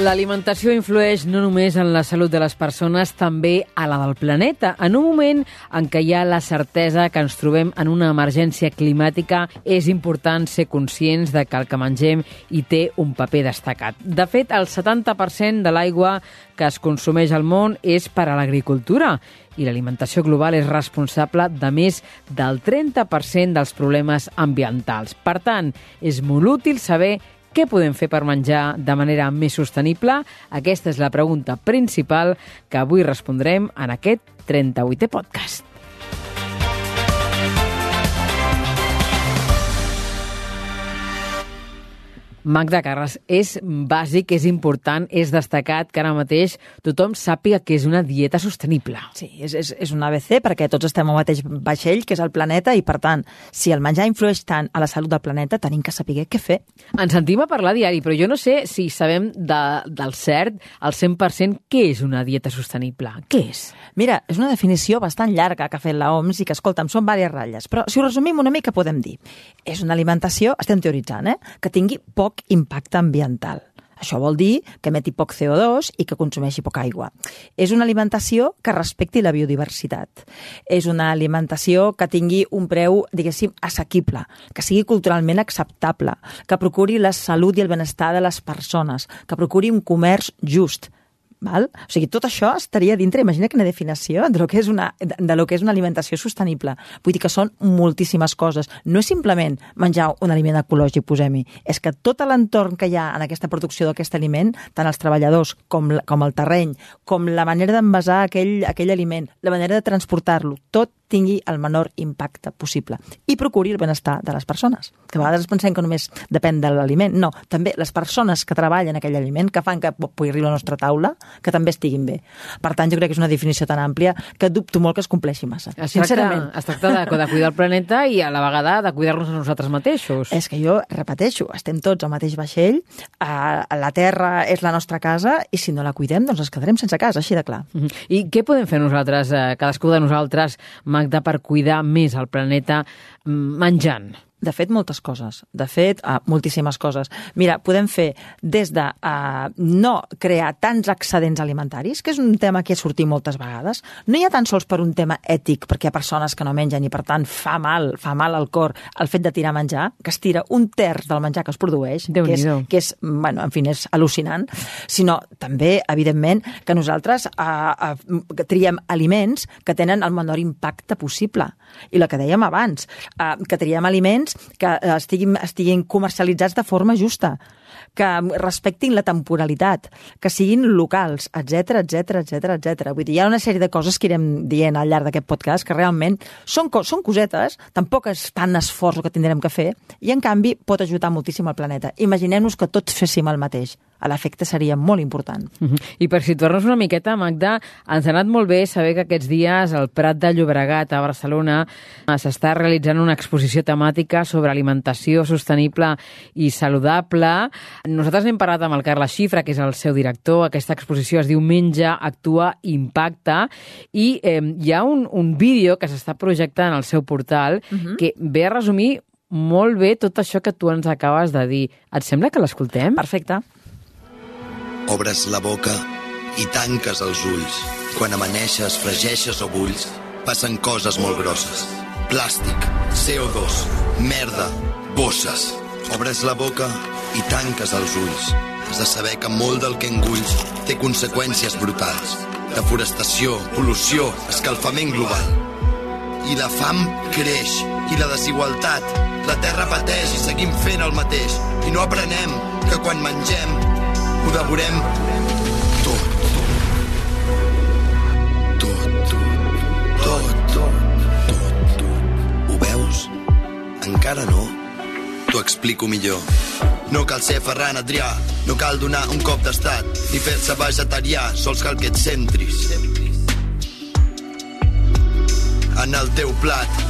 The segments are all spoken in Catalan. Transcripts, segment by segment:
L'alimentació influeix no només en la salut de les persones, també a la del planeta. En un moment en què hi ha la certesa que ens trobem en una emergència climàtica, és important ser conscients de que el que mengem hi té un paper destacat. De fet, el 70% de l'aigua que es consumeix al món és per a l'agricultura i l'alimentació global és responsable de més del 30% dels problemes ambientals. Per tant, és molt útil saber què podem fer per menjar de manera més sostenible? Aquesta és la pregunta principal que avui respondrem en aquest 38è podcast. Magda Carles, és bàsic, és important, és destacat que ara mateix tothom sàpiga que és una dieta sostenible. Sí, és, és, és un ABC perquè tots estem al mateix vaixell, que és el planeta, i per tant, si el menjar influeix tant a la salut del planeta, tenim que saber què fer. Ens sentim a parlar diari, però jo no sé si sabem de, del cert al 100% què és una dieta sostenible. Què és? Mira, és una definició bastant llarga que ha fet l'OMS i que, escolta'm, són diverses ratlles, però si ho resumim una mica podem dir és una alimentació, estem teoritzant, eh, que tingui poc poc impacte ambiental. Això vol dir que emeti poc CO2 i que consumeixi poca aigua. És una alimentació que respecti la biodiversitat. És una alimentació que tingui un preu, diguéssim, assequible, que sigui culturalment acceptable, que procuri la salut i el benestar de les persones, que procuri un comerç just, Val? O sigui, tot això estaria dintre, imagina quina definició de lo, que és una, de lo que és una alimentació sostenible. Vull dir que són moltíssimes coses. No és simplement menjar un aliment ecològic, posem-hi. És que tot l'entorn que hi ha en aquesta producció d'aquest aliment, tant els treballadors com, com el terreny, com la manera d'envasar aquell, aquell aliment, la manera de transportar-lo, tot tingui el menor impacte possible i procuri el benestar de les persones. Que a vegades pensem que només depèn de l'aliment. No, també les persones que treballen aquell aliment, que fan que pugui arribar a la nostra taula, que també estiguin bé. Per tant, jo crec que és una definició tan àmplia que dubto molt que es compleixi massa. Es sincerament. Tracta, es tracta de, de cuidar el planeta i a la vegada de cuidar-nos a nosaltres mateixos. És que jo repeteixo, estem tots al mateix vaixell, a, la Terra és la nostra casa i si no la cuidem, doncs ens quedarem sense casa, així de clar. Mhm. -huh. I què podem fer nosaltres, eh, cadascú de nosaltres, Magda, per cuidar més el planeta menjant? De fet, moltes coses. De fet, uh, moltíssimes coses. Mira, podem fer des de uh, no crear tants excedents alimentaris, que és un tema que ha sortit moltes vegades. No hi ha tan sols per un tema ètic, perquè hi ha persones que no mengen i, per tant, fa mal, fa mal al cor el fet de tirar menjar, que es tira un terç del menjar que es produeix, que és, que és, bueno, en fi, és al·lucinant, sinó també, evidentment, que nosaltres uh, uh, triem aliments que tenen el menor impacte possible. I la que dèiem abans, uh, que triem aliments que estiguin, estiguin comercialitzats de forma justa, que respectin la temporalitat, que siguin locals, etc etc etc etc. Vull dir, hi ha una sèrie de coses que irem dient al llarg d'aquest podcast que realment són, són cosetes, tampoc és tant esforç que tindrem que fer, i en canvi pot ajudar moltíssim al planeta. Imaginem-nos que tots féssim el mateix l'efecte seria molt important. Uh -huh. I per situar-nos una miqueta, Magda, ens ha anat molt bé saber que aquests dies al Prat de Llobregat, a Barcelona, s'està realitzant una exposició temàtica sobre alimentació sostenible i saludable. Nosaltres hem parlat amb el Carles Xifra, que és el seu director. Aquesta exposició es diu Menja, Actua, Impacta, i eh, hi ha un, un vídeo que s'està projectant al seu portal uh -huh. que ve a resumir molt bé tot això que tu ens acabes de dir. Et sembla que l'escoltem? Perfecte. Obres la boca i tanques els ulls. Quan amaneixes, fregeixes o bulls, passen coses molt grosses. Plàstic, CO2, merda, bosses. Obres la boca i tanques els ulls. Has de saber que molt del que engulls té conseqüències brutals. Deforestació, pol·lució, escalfament global. I la fam creix, i la desigualtat. La terra pateix i seguim fent el mateix. I no aprenem que quan mengem ho devorem tot. Tot, tot, tot, tot, tot. Ho veus? Encara no? T'ho explico millor. No cal ser Ferran Adrià, no cal donar un cop d'estat, ni fer-se vegetarià, sols cal que et centris. En el teu plat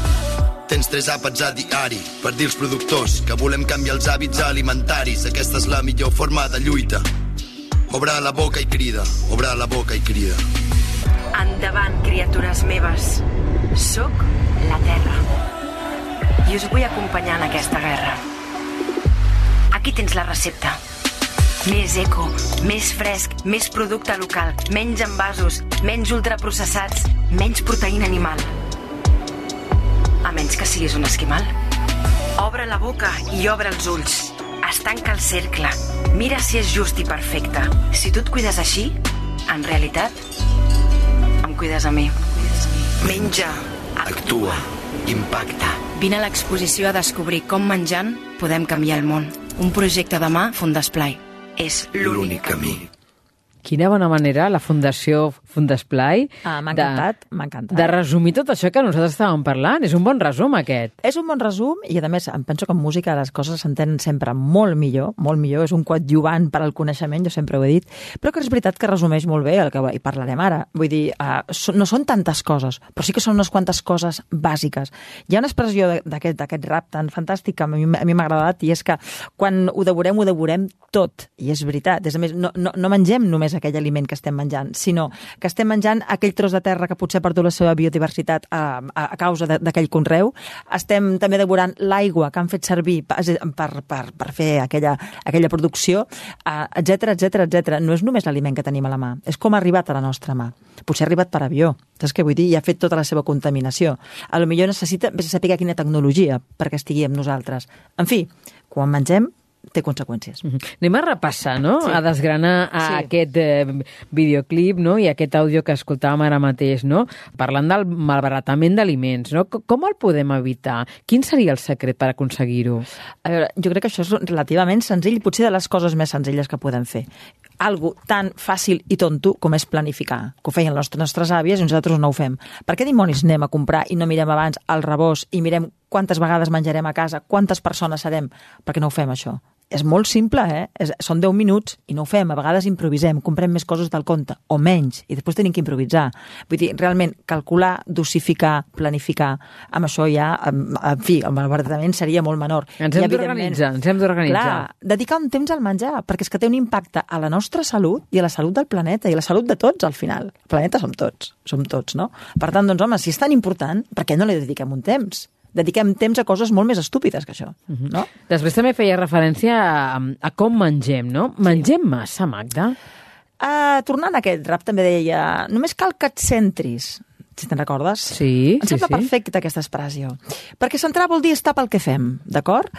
Tens tres àpats a diari per dir als productors que volem canviar els hàbits alimentaris. Aquesta és la millor forma de lluita Obre la boca i crida, obre la boca i crida. Endavant, criatures meves. Soc la Terra. I us vull acompanyar en aquesta guerra. Aquí tens la recepta. Més eco, més fresc, més producte local, menys envasos, menys ultraprocessats, menys proteïna animal. A menys que siguis un esquimal. Obre la boca i obre els ulls. Es tanca el cercle. Mira si és just i perfecte. Si tu et cuides així, en realitat, em cuides a mi. Menja, Actua, impacta. Vine a l'exposició a descobrir com menjant podem canviar el món. Un projecte demà Fundesplai. És l'únic camí. Quina bona manera, la Fundació Fundesplai... Ah, m'ha de- encantat, m'ha encantat. De resumir tot això que nosaltres estàvem parlant. És un bon resum, aquest. És un bon resum i, a més, em penso que en música les coses s'entenen sempre molt millor, molt millor, és un coadjuvant per al coneixement, jo sempre ho he dit, però que és veritat que resumeix molt bé el que hi parlarem ara. Vull dir, uh, no són tantes coses, però sí que són unes quantes coses bàsiques. Hi ha una expressió d'aquest rap tan fantàstic que a mi m'ha agradat i és que quan ho devorem, ho devorem tot. I és veritat. És a més, no, no, no mengem només aquell aliment que estem menjant, sinó que estem menjant aquell tros de terra que potser ha perdut la seva biodiversitat a, a, a causa d'aquell conreu. Estem també devorant l'aigua que han fet servir per, per, per, per fer aquella, aquella producció, etc etc etc. No és només l'aliment que tenim a la mà, és com ha arribat a la nostra mà. Potser ha arribat per avió, saps què vull dir? I ha fet tota la seva contaminació. A lo millor necessita saber quina tecnologia perquè estigui amb nosaltres. En fi, quan mengem, té conseqüències. Mhm. Anem a repassar, no? Sí. A desgranar a Sí. aquest eh, videoclip no? i aquest àudio que escoltàvem ara mateix, no? Parlant del malbaratament d'aliments, no? C- Com el podem evitar? Quin seria el secret per aconseguir-ho? A veure, jo crec que això és relativament senzill, potser de les coses més senzilles que podem fer. Algo tan fàcil i tonto com és planificar, que ho feien les nostres àvies i nosaltres no ho fem. Per què dimonis anem a comprar i no mirem abans el rebost i mirem quantes vegades menjarem a casa, quantes persones serem? Per què no ho fem, això? És molt simple, eh? És, són 10 minuts i no ho fem. A vegades improvisem, comprem més coses del compte, o menys, i després tenim que improvisar. Vull dir, realment, calcular, dosificar, planificar, amb això ja, en, en fi, el malbaratament seria molt menor. Ens hem d'organitzar, ens hem d'organitzar. Clar, dedicar un temps al menjar, perquè és que té un impacte a la nostra salut i a la salut del planeta, i a la salut de tots, al final. El planeta som tots, som tots, no? Per tant, doncs, home, si és tan important, per què no li dediquem un temps? Dediquem temps a coses molt més estúpides que això, no? Després també feia referència a, a com mengem, no? Mengem massa, Magda? Uh, tornant a aquest rap, també deia només cal que et centris, si te'n recordes? Sí, Em sí, sembla sí. perfecta aquesta expressió. Perquè centrar vol dir estar pel que fem, d'acord?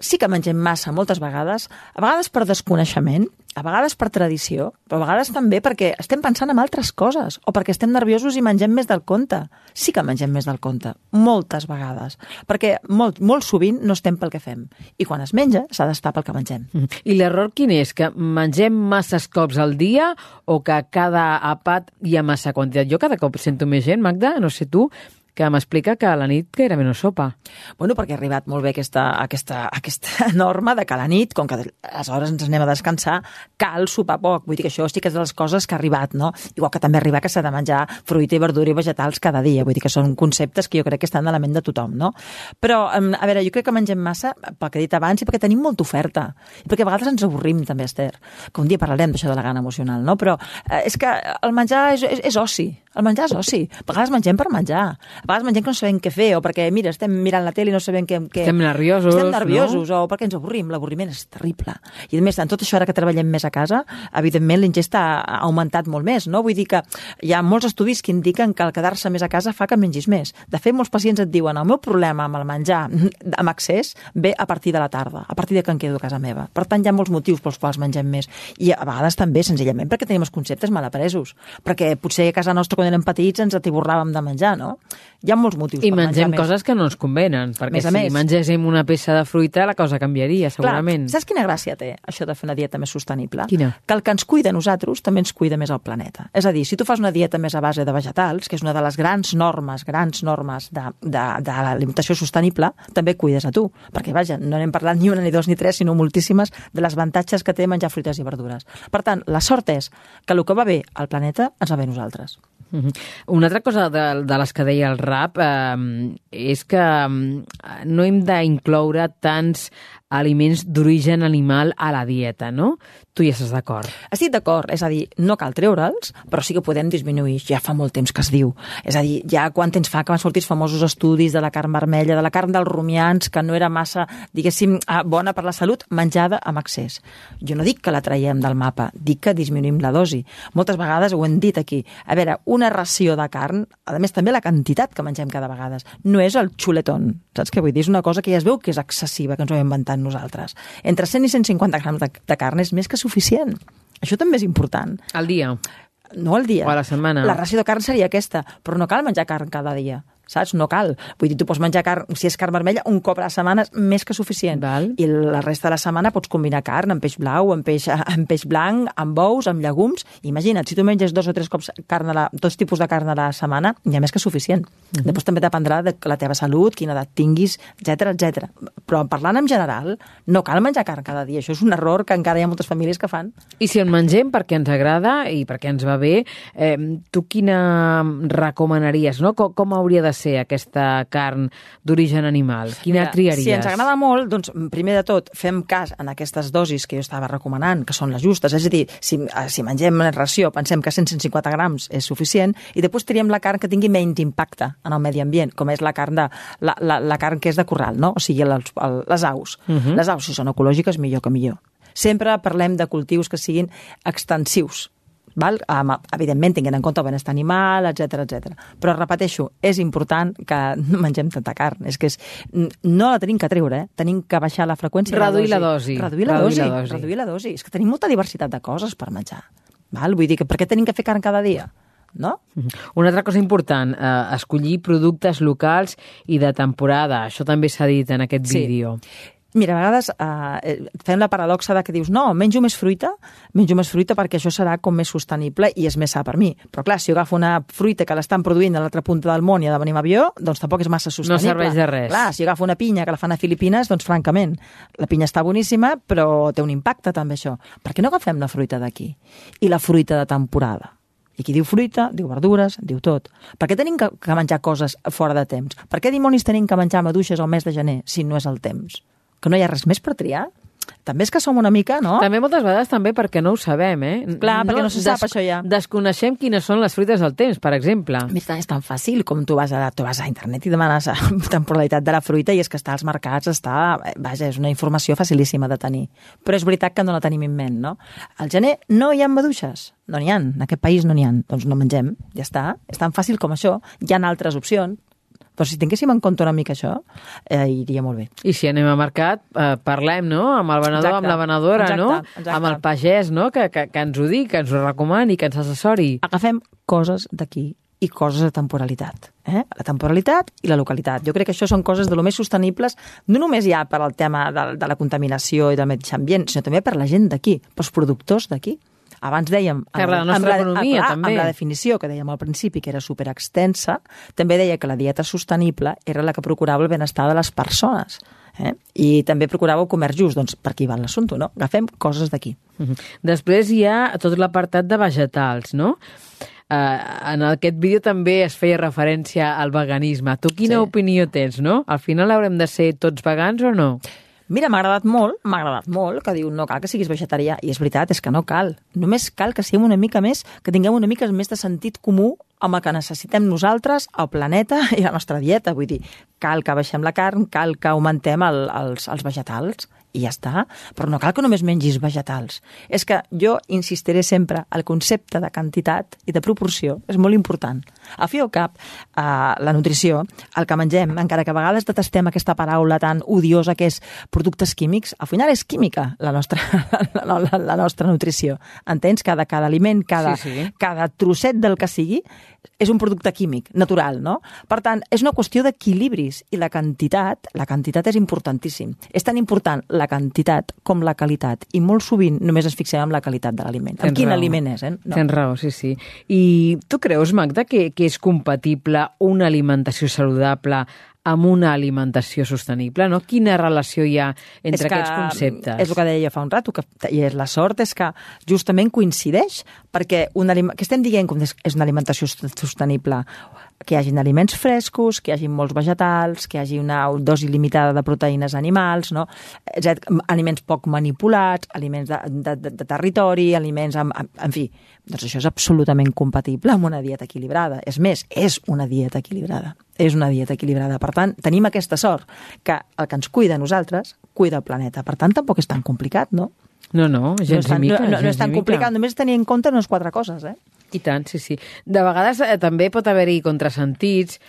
Sí que mengem massa moltes vegades, a vegades per desconeixement, a vegades per tradició, però a vegades també perquè estem pensant en altres coses o perquè estem nerviosos i mengem més del compte. Sí que mengem més del compte, moltes vegades, perquè molt, molt sovint no estem pel que fem. I quan es menja s'ha d'estar pel que mengem. Mhm. I l'error quin és? Que mengem masses cops al dia o que cada àpat hi ha massa quantitat? Jo cada cop sento més gent, Magda, no sé tu, que m'explica que a la nit gairebé no sopa. Bueno, perquè ha arribat molt bé aquesta, aquesta, aquesta norma de que a la nit, com que a les hores ens anem a descansar, cal sopar poc. Vull dir que això sí que és de les coses que ha arribat, no? Igual que també arriba que s'ha de menjar fruita i verdura i vegetals cada dia. Vull dir que són conceptes que jo crec que estan a la ment de tothom, no? Però, a veure, jo crec que mengem massa, pel que he dit abans, i perquè tenim molta oferta. I perquè a vegades ens avorrim, també, Esther. Que un dia parlarem d'això de la gana emocional, no? Però eh, és que el menjar és, és, és oci. El menjar és oci. A vegades mengem per menjar. A vegades mengem que no sabem què fer, o perquè, mira, estem mirant la tele i no sabem què... què... Estem nerviosos, Estem nerviosos, o perquè ens avorrim. L'avorriment és terrible. I a més, en tot això ara que treballem més a casa, evidentment l'ingesta ha augmentat molt més, no? Vull dir que hi ha molts estudis que indiquen que el quedar-se més a casa fa que mengis més. De fet, molts pacients et diuen el meu problema amb el menjar amb excés ve a partir de la tarda, a partir de que em quedo a casa meva. Per tant, hi ha molts motius pels quals mengem més. I a vegades també, senzillament, perquè tenim els conceptes mal apresos. Perquè potser a casa nostra, quan érem petits, ens atiborràvem de menjar, no? Hi ha molts motius I per menjar mengem més. coses que no ens convenen, perquè Més si més. mengéssim una peça de fruita la cosa canviaria, segurament. Clar, saps quina gràcia té això de fer una dieta més sostenible? Quina? Que el que ens cuida a nosaltres també ens cuida més el planeta. És a dir, si tu fas una dieta més a base de vegetals, que és una de les grans normes, grans normes de, de, de l'alimentació sostenible, també cuides a tu. Perquè, vaja, no n'hem parlat ni una, ni dos, ni tres, sinó moltíssimes de les avantatges que té menjar fruites i verdures. Per tant, la sort és que el que va bé al planeta ens va bé a nosaltres. Una altra cosa de, de les que deia el rap eh, és que eh, no hem d'incloure tants aliments d'origen animal a la dieta, no? Tu hi estàs d'acord? Estic d'acord, és a dir, no cal treure'ls, però sí que podem disminuir, ja fa molt temps que es diu. És a dir, ja quan temps fa que van sortir els famosos estudis de la carn vermella, de la carn dels rumians, que no era massa, diguéssim, ah, bona per la salut, menjada amb excés. Jo no dic que la traiem del mapa, dic que disminuïm la dosi. Moltes vegades ho hem dit aquí. A veure, una ració de carn, a més també la quantitat que mengem cada vegada, no és el xuletón, saps què vull dir? És una cosa que ja es veu que és excessiva, que ens ho hem inventat nosaltres. Entre 100 i 150 grams de, de carn és més que suficient. Això també és important. Al dia? No al dia. O a la setmana. La ració de carn seria aquesta, però no cal menjar carn cada dia saps? No cal. Vull dir, tu pots menjar carn, si és carn vermella, un cop a la setmana és més que suficient. Val. I la resta de la setmana pots combinar carn amb peix blau, amb peix, amb peix blanc, amb bous, amb llegums. Imagina't, si tu menges dos o tres cops carn a la, dos tipus de carn a la setmana, ja més que suficient. Mhm. -huh. Després també dependrà de la teva salut, quina edat tinguis, etc etc. Però parlant en general, no cal menjar carn cada dia. Això és un error que encara hi ha moltes famílies que fan. I si en mengem perquè ens agrada i perquè ens va bé, eh, tu quina recomanaries, no? Com, com hauria de ser aquesta carn d'origen animal? Quina Mira, triaries? Si ens agrada molt, doncs, primer de tot, fem cas en aquestes dosis que jo estava recomanant, que són les justes, és a dir, si, eh, si mengem en ració, pensem que 150 grams és suficient, i després triem la carn que tingui menys impacte en el medi ambient, com és la carn, de, la, la, la carn que és de corral, no? o sigui, les, les aus. Uh -huh. Les aus, si són ecològiques, millor que millor. Sempre parlem de cultius que siguin extensius, val? Um, evidentment tinguent en compte el benestar animal, etc etc. Però repeteixo, és important que no mengem tanta carn. És que és, no la tenim que treure, eh? tenim que baixar la freqüència. Reduir la dosi. Reduir la, Reduir dosi. la dosi. Reduir la dosi. És que tenim molta diversitat de coses per menjar. Val? Vull dir que per què tenim que fer carn cada dia? No? Una altra cosa important, eh, escollir productes locals i de temporada. Això també s'ha dit en aquest Sí. vídeo. Mira, a vegades eh, fem la paradoxa de que dius no, menjo més fruita, menjo més fruita perquè això serà com més sostenible i és més sa per mi. Però clar, si jo agafo una fruita que l'estan produint a l'altra punta del món i ha de venir amb avió, doncs tampoc és massa sostenible. serveix de res. Clar, si jo agafo una pinya que la fan a Filipines, doncs francament, la pinya està boníssima, però té un impacte també això. Per què no agafem la fruita d'aquí? I la fruita de temporada? I qui diu fruita, diu verdures, diu tot. Per què tenim que, que menjar coses fora de temps? Per què dimonis tenim que menjar maduixes al mes de gener si no és el temps? Que no hi ha res més per triar? També és que som una mica, no? També moltes vegades també perquè no ho sabem, eh? Clar, perquè no se sap això ja. Desconeixem quines són les fruites del temps, per exemple. Tan, és tan fàcil com tu vas, a, tu vas a internet i demanes la temporalitat de la fruita i és que està als mercats, està... Vaja, és una informació facilíssima de tenir. Però és veritat que no la tenim en ment, no? Al gener no hi ha maduixes. No n'hi ha. En aquest país no n'hi ha. Doncs no mengem. Ja està. És tan fàcil com això. Hi ha altres opcions. Però si tinguéssim en compte una mica això, eh, iria molt bé. I si anem a mercat, eh, parlem, no?, amb el venedor, Exacte. amb la venedora, Exacte, no?, exacte. amb el pagès, no?, que, que, que ens ho digui, que ens ho recomani, que ens assessori. agafem coses d'aquí i coses de temporalitat. Eh? La temporalitat i la localitat. Jo crec que això són coses de lo més sostenibles, no només ja per al tema de, de la contaminació i del medi ambient, sinó també per la gent d'aquí, pels productors d'aquí. Abans dèiem... Per la nostra economia, ah, clar, també. Amb la definició que dèiem al principi, que era superextensa, també deia que la dieta sostenible era la que procurava el benestar de les persones. Eh? I també procurava el comerç just, doncs per aquí va l'assumpte, no? Agafem coses d'aquí. Mhm. Després hi ha tot l'apartat de vegetals, no? Uh, en aquest vídeo també es feia referència al veganisme. Tu quina Sí. opinió tens, no? Al final haurem de ser tots vegans o no? Mira, m'ha agradat molt, m'ha agradat molt, que diu no cal que siguis vegetarià. I és veritat, és que no cal. Només cal que siguem una mica més, que tinguem una mica més de sentit comú amb el que necessitem nosaltres, el planeta i la nostra dieta. Vull dir, cal que baixem la carn, cal que augmentem el, els, els vegetals i ja està. Però no cal que només mengis vegetals. És que jo insistiré sempre al concepte de quantitat i de proporció. És molt important. Al fi al cap, eh, la nutrició, el que mengem, encara que a vegades detestem aquesta paraula tan odiosa que és productes químics, al final és química la nostra, la, la, la nostra nutrició. Entens? Cada, cada aliment, cada, Sí, sí. cada trosset del que sigui, és un producte químic, natural, no? Per tant, és una qüestió d'equilibris i la quantitat, la quantitat és importantíssim. És tan important la quantitat com la qualitat i molt sovint només ens fixem en la qualitat de l'aliment. En quin raó. aliment és, eh? Tens raó, sí, sí. I tu creus, Magda, que, que és compatible una alimentació saludable amb una alimentació sostenible, no? Quina relació hi ha entre És que, aquests conceptes? És el que deia fa un rato, que i és la sort és que justament coincideix, perquè un aliment, que estem dient que és una alimentació sostenible? Que hi hagin aliments frescos, que hi hagi molts vegetals, que hi hagi una dosi limitada de proteïnes animals, no? Aliments poc manipulats, aliments de, de, de, de territori, aliments... Amb, amb, en fi, doncs això és absolutament compatible amb una dieta equilibrada. És més, és una dieta equilibrada. És una dieta equilibrada. Per tant, tenim aquesta sort, que el que ens cuida a nosaltres, cuida el planeta. Per tant, tampoc és tan complicat, no? No, no, gens no, és tan, mica. no, no, no és tan mica. complicat, només tenir en compte unes quatre coses, eh? I tant, sí, sí. De vegades eh, també pot haver-hi contrasentits,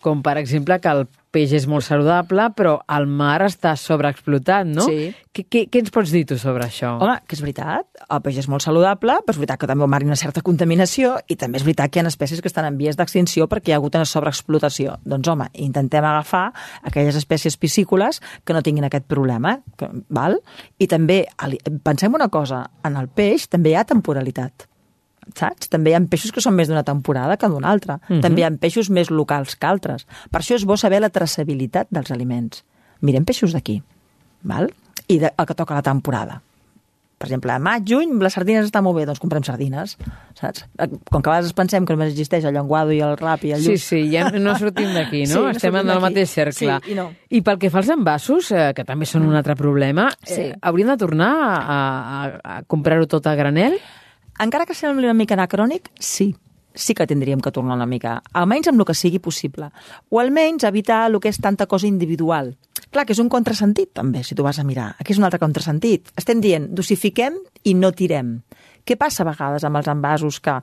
com per exemple que el peix és molt saludable, però el mar està sobreexplotat, no? Sí. Què, què, què ens pots dir tu sobre això? Home, que és veritat, el peix és molt saludable, però és veritat que també al mar hi ha una certa contaminació i també és veritat que hi ha espècies que estan en vies d'extinció perquè hi ha hagut una sobreexplotació. Doncs home, intentem agafar aquelles espècies piscícoles que no tinguin aquest problema, que, val? I també, pensem una cosa, en el peix també hi ha temporalitat saps? També hi ha peixos que són més d'una temporada que d'una altra. Uh -huh. També hi ha peixos més locals que altres. Per això és bo saber la traçabilitat dels aliments. Mirem peixos d'aquí, val? I de, el que toca la temporada. Per exemple, a maig, juny, les sardines estan molt bé, doncs comprem sardines, saps? Com que a vegades pensem que només existeix el llenguado i el rap i el Sí, lluç. sí, ja no sortim d'aquí, Sí, no? no Estem en el mateix cercle. Sí, i no. I pel que fa als envasos, eh, que també són un altre problema, Sí. eh, hauríem de tornar a, a, a comprar-ho tot a granel? Encara que sembli una mica anacrònic, sí. Sí que tindríem que tornar una mica, almenys amb el que sigui possible. O almenys evitar el que és tanta cosa individual. Clar, que és un contrasentit, també, si tu vas a mirar. Aquí és un altre contrasentit. Estem dient, dosifiquem i no tirem. Què passa a vegades amb els envasos que,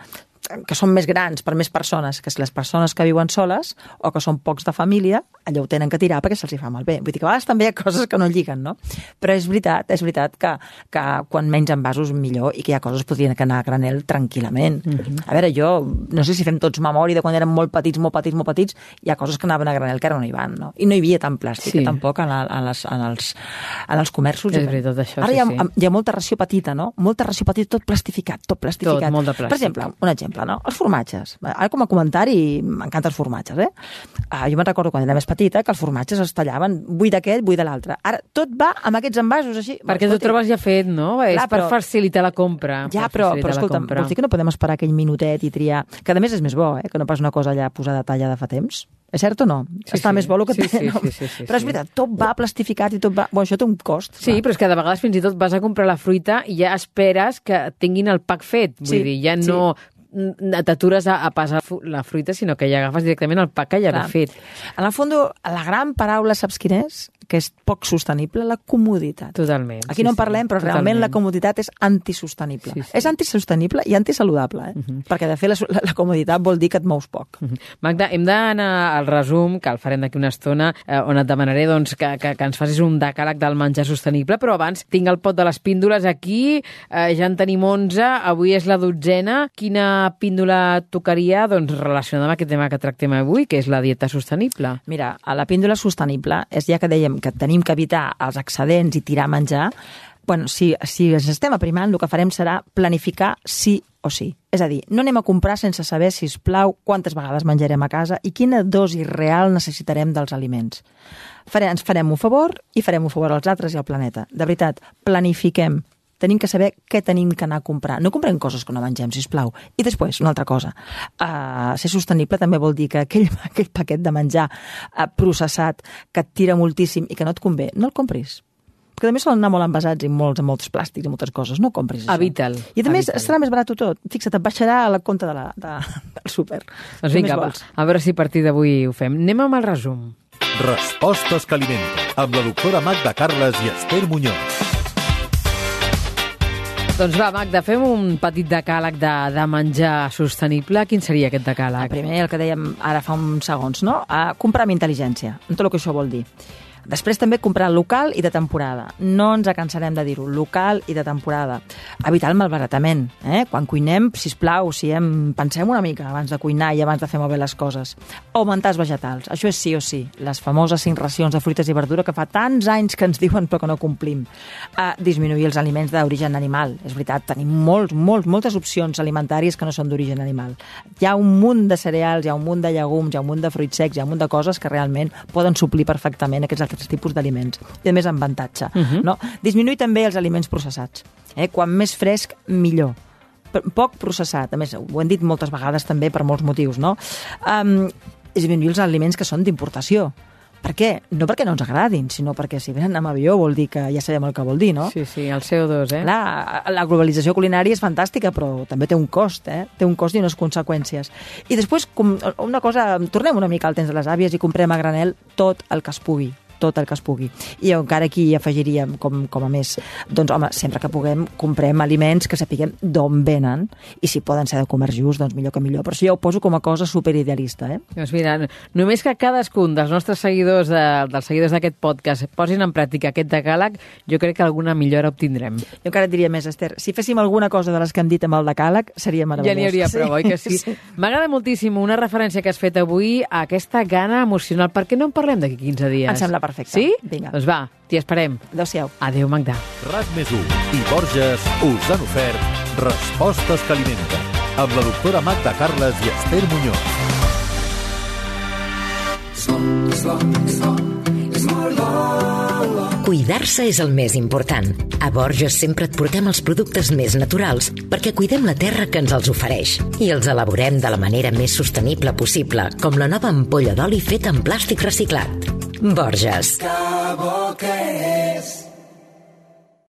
que són més grans per més persones, que les persones que viuen soles o que són pocs de família, allò ho tenen que tirar perquè se'ls fa malbé. Vull dir que a vegades també hi ha coses que no lliguen, no? Però és veritat, és veritat que, que quan menys envasos millor i que hi ha coses que podrien anar a granel tranquil·lament. Mm -hmm. A veure, jo no sé si fem tots memòria de quan érem molt petits, molt petits, molt petits, hi ha coses que anaven a granel que ara no hi van, no? I no hi havia tant plàstic, Sí. sí. tampoc en, la, en, les, en, els, en els comerços. És veritat, això, Ara sí, hi, ha, sí. hi ha molta ració petita, no? Molta ració petita, tot plastificat, tot plastificat. Tot, molt de plàstic. Per exemple, un exemple, no? Els formatges. Ara com a comentari m'encanten els formatges, eh? Ah, jo me'n recordo quan era més petita que els formatges es tallaven buit d'aquest, buit de l'altre. Ara tot va amb aquests envasos així. Perquè Escolti, trobes ja fet, no? és Clar, per però- facilitar la compra. Ja, per però, però escolta'm, vols dir que no podem esperar aquell minutet i triar... Que a més és més bo, eh? Que no pas una cosa ja posada tallada fa temps. És cert o no? Sí, Està sí. més bo el que Sí, té, sí, no? sí, sí, sí, però és veritat, tot va plastificat i tot va... Bueno, això té un cost. Sí, clar. però és que de vegades fins i tot vas a comprar la fruita i ja esperes que tinguin el pack fet. Vull Sí, dir, ja sí. no t'atures a, a passar la fruita, sinó que ja agafes directament el pack que ja Clar. fet. En el fons, la gran paraula, saps quina és? Que és poc sostenible, la comoditat. Totalment. Aquí sí, no en parlem, però realment totalment. la comoditat és antisostenible. Sí, sí. És antisostenible i antisaludable, eh? Perquè, de fet, la, la, la comoditat vol dir que et mous poc. Mhm. Magda, hem d'anar al resum, que el farem d'aquí una estona, eh, on et demanaré doncs, que, que, que ens facis un decàleg del menjar sostenible, però abans tinc el pot de les píndoles aquí, eh, ja en tenim 11, avui és la dotzena. Quina píndola tocaria doncs, relacionada amb aquest tema que tractem avui, que és la dieta sostenible? Mira, a la píndola sostenible és ja que dèiem que tenim que evitar els excedents i tirar menjar, bueno, si, si ens estem aprimant, el que farem serà planificar sí o sí. És a dir, no anem a comprar sense saber, si us plau, quantes vegades menjarem a casa i quina dosi real necessitarem dels aliments. Farem, ens farem un favor i farem un favor als altres i al planeta. De veritat, planifiquem. Tenim que saber què tenim que anar a comprar. No comprem coses que no mengem, si plau. I després, una altra cosa. Uh, ser sostenible també vol dir que aquell, aquell paquet de menjar uh, processat que et tira moltíssim i que no et convé, no el compris perquè també solen anar molt envasats i molts, amb molts plàstics i moltes coses. No compris això. Evita'l, I a més estarà més barat tot. Fixa't, et baixarà a la compte de la, de, del súper. Doncs vinga, més va, a veure si a partir d'avui ho fem. Anem amb el resum. Respostes que alimenten, amb la doctora Magda Carles i Esther Muñoz. Doncs va, Magda, fem un petit decàleg de, de menjar sostenible. Quin seria aquest El decàleg? primer, el que dèiem ara fa uns segons, no? A comprar amb intel·ligència, amb tot el que això vol dir. Després també comprar local i de temporada. No ens cansarem de dir-ho, local i de temporada. Evitar el malbaratament. Eh? Quan cuinem, si plau, si hem... pensem una mica abans de cuinar i abans de fer molt bé les coses. Augmentar els vegetals. Això és sí o sí. Les famoses cinc racions de fruites i verdura que fa tants anys que ens diuen però que no complim. Uh, disminuir els aliments d'origen animal. És veritat, tenim molts, molts, moltes opcions alimentàries que no són d'origen animal. Hi ha un munt de cereals, hi ha un munt de llegums, hi ha un munt de fruits secs, hi ha un munt de coses que realment poden suplir perfectament aquests tipus d'aliments. I a més amb avantatge. Uh -huh. no? Disminuir també els aliments processats. Eh? Quan més fresc, millor poc processat, a més ho hem dit moltes vegades també per molts motius, no? Um, disminuir els aliments que són d'importació. Per què? No perquè no ens agradin, sinó perquè si venen amb avió vol dir que ja sabem el que vol dir, no? Sí, sí, el CO2, eh? Clar, la globalització culinària és fantàstica, però també té un cost, eh? Té un cost i unes conseqüències. I després, com una cosa, tornem una mica al temps de les àvies i comprem a granel tot el que es pugui tot el que es pugui. I encara aquí afegiríem, com, com a més, doncs, home, sempre que puguem, comprem aliments que sapiguem d'on venen, i si poden ser de comerç just, doncs millor que millor. Però això ja ho poso com a cosa superidealista, eh? Doncs mira, només que cadascun dels nostres seguidors, de, dels seguidors d'aquest podcast, posin en pràctica aquest decàleg, jo crec que alguna millora obtindrem. Jo encara et diria més, Esther, si féssim alguna cosa de les que hem dit amb el decàleg, seria meravellós. Ja n'hi hauria prou, oi que sí? sí. M'agrada moltíssim una referència que has fet avui a aquesta gana emocional. Per què no en parlem d'aquí 15 dies? Em sembla perfecte. Sí? Vinga. Doncs va, t'hi esperem. Adéu-siau. Adéu, Magda. RAC més i Borges us han ofert Respostes que alimenten amb la doctora Magda Carles i Esther Muñoz. Cuidar-se és el més important. A Borges sempre et portem els productes més naturals perquè cuidem la terra que ens els ofereix i els elaborem de la manera més sostenible possible, com la nova ampolla d'oli feta en plàstic reciclat. Borges. Que bo que és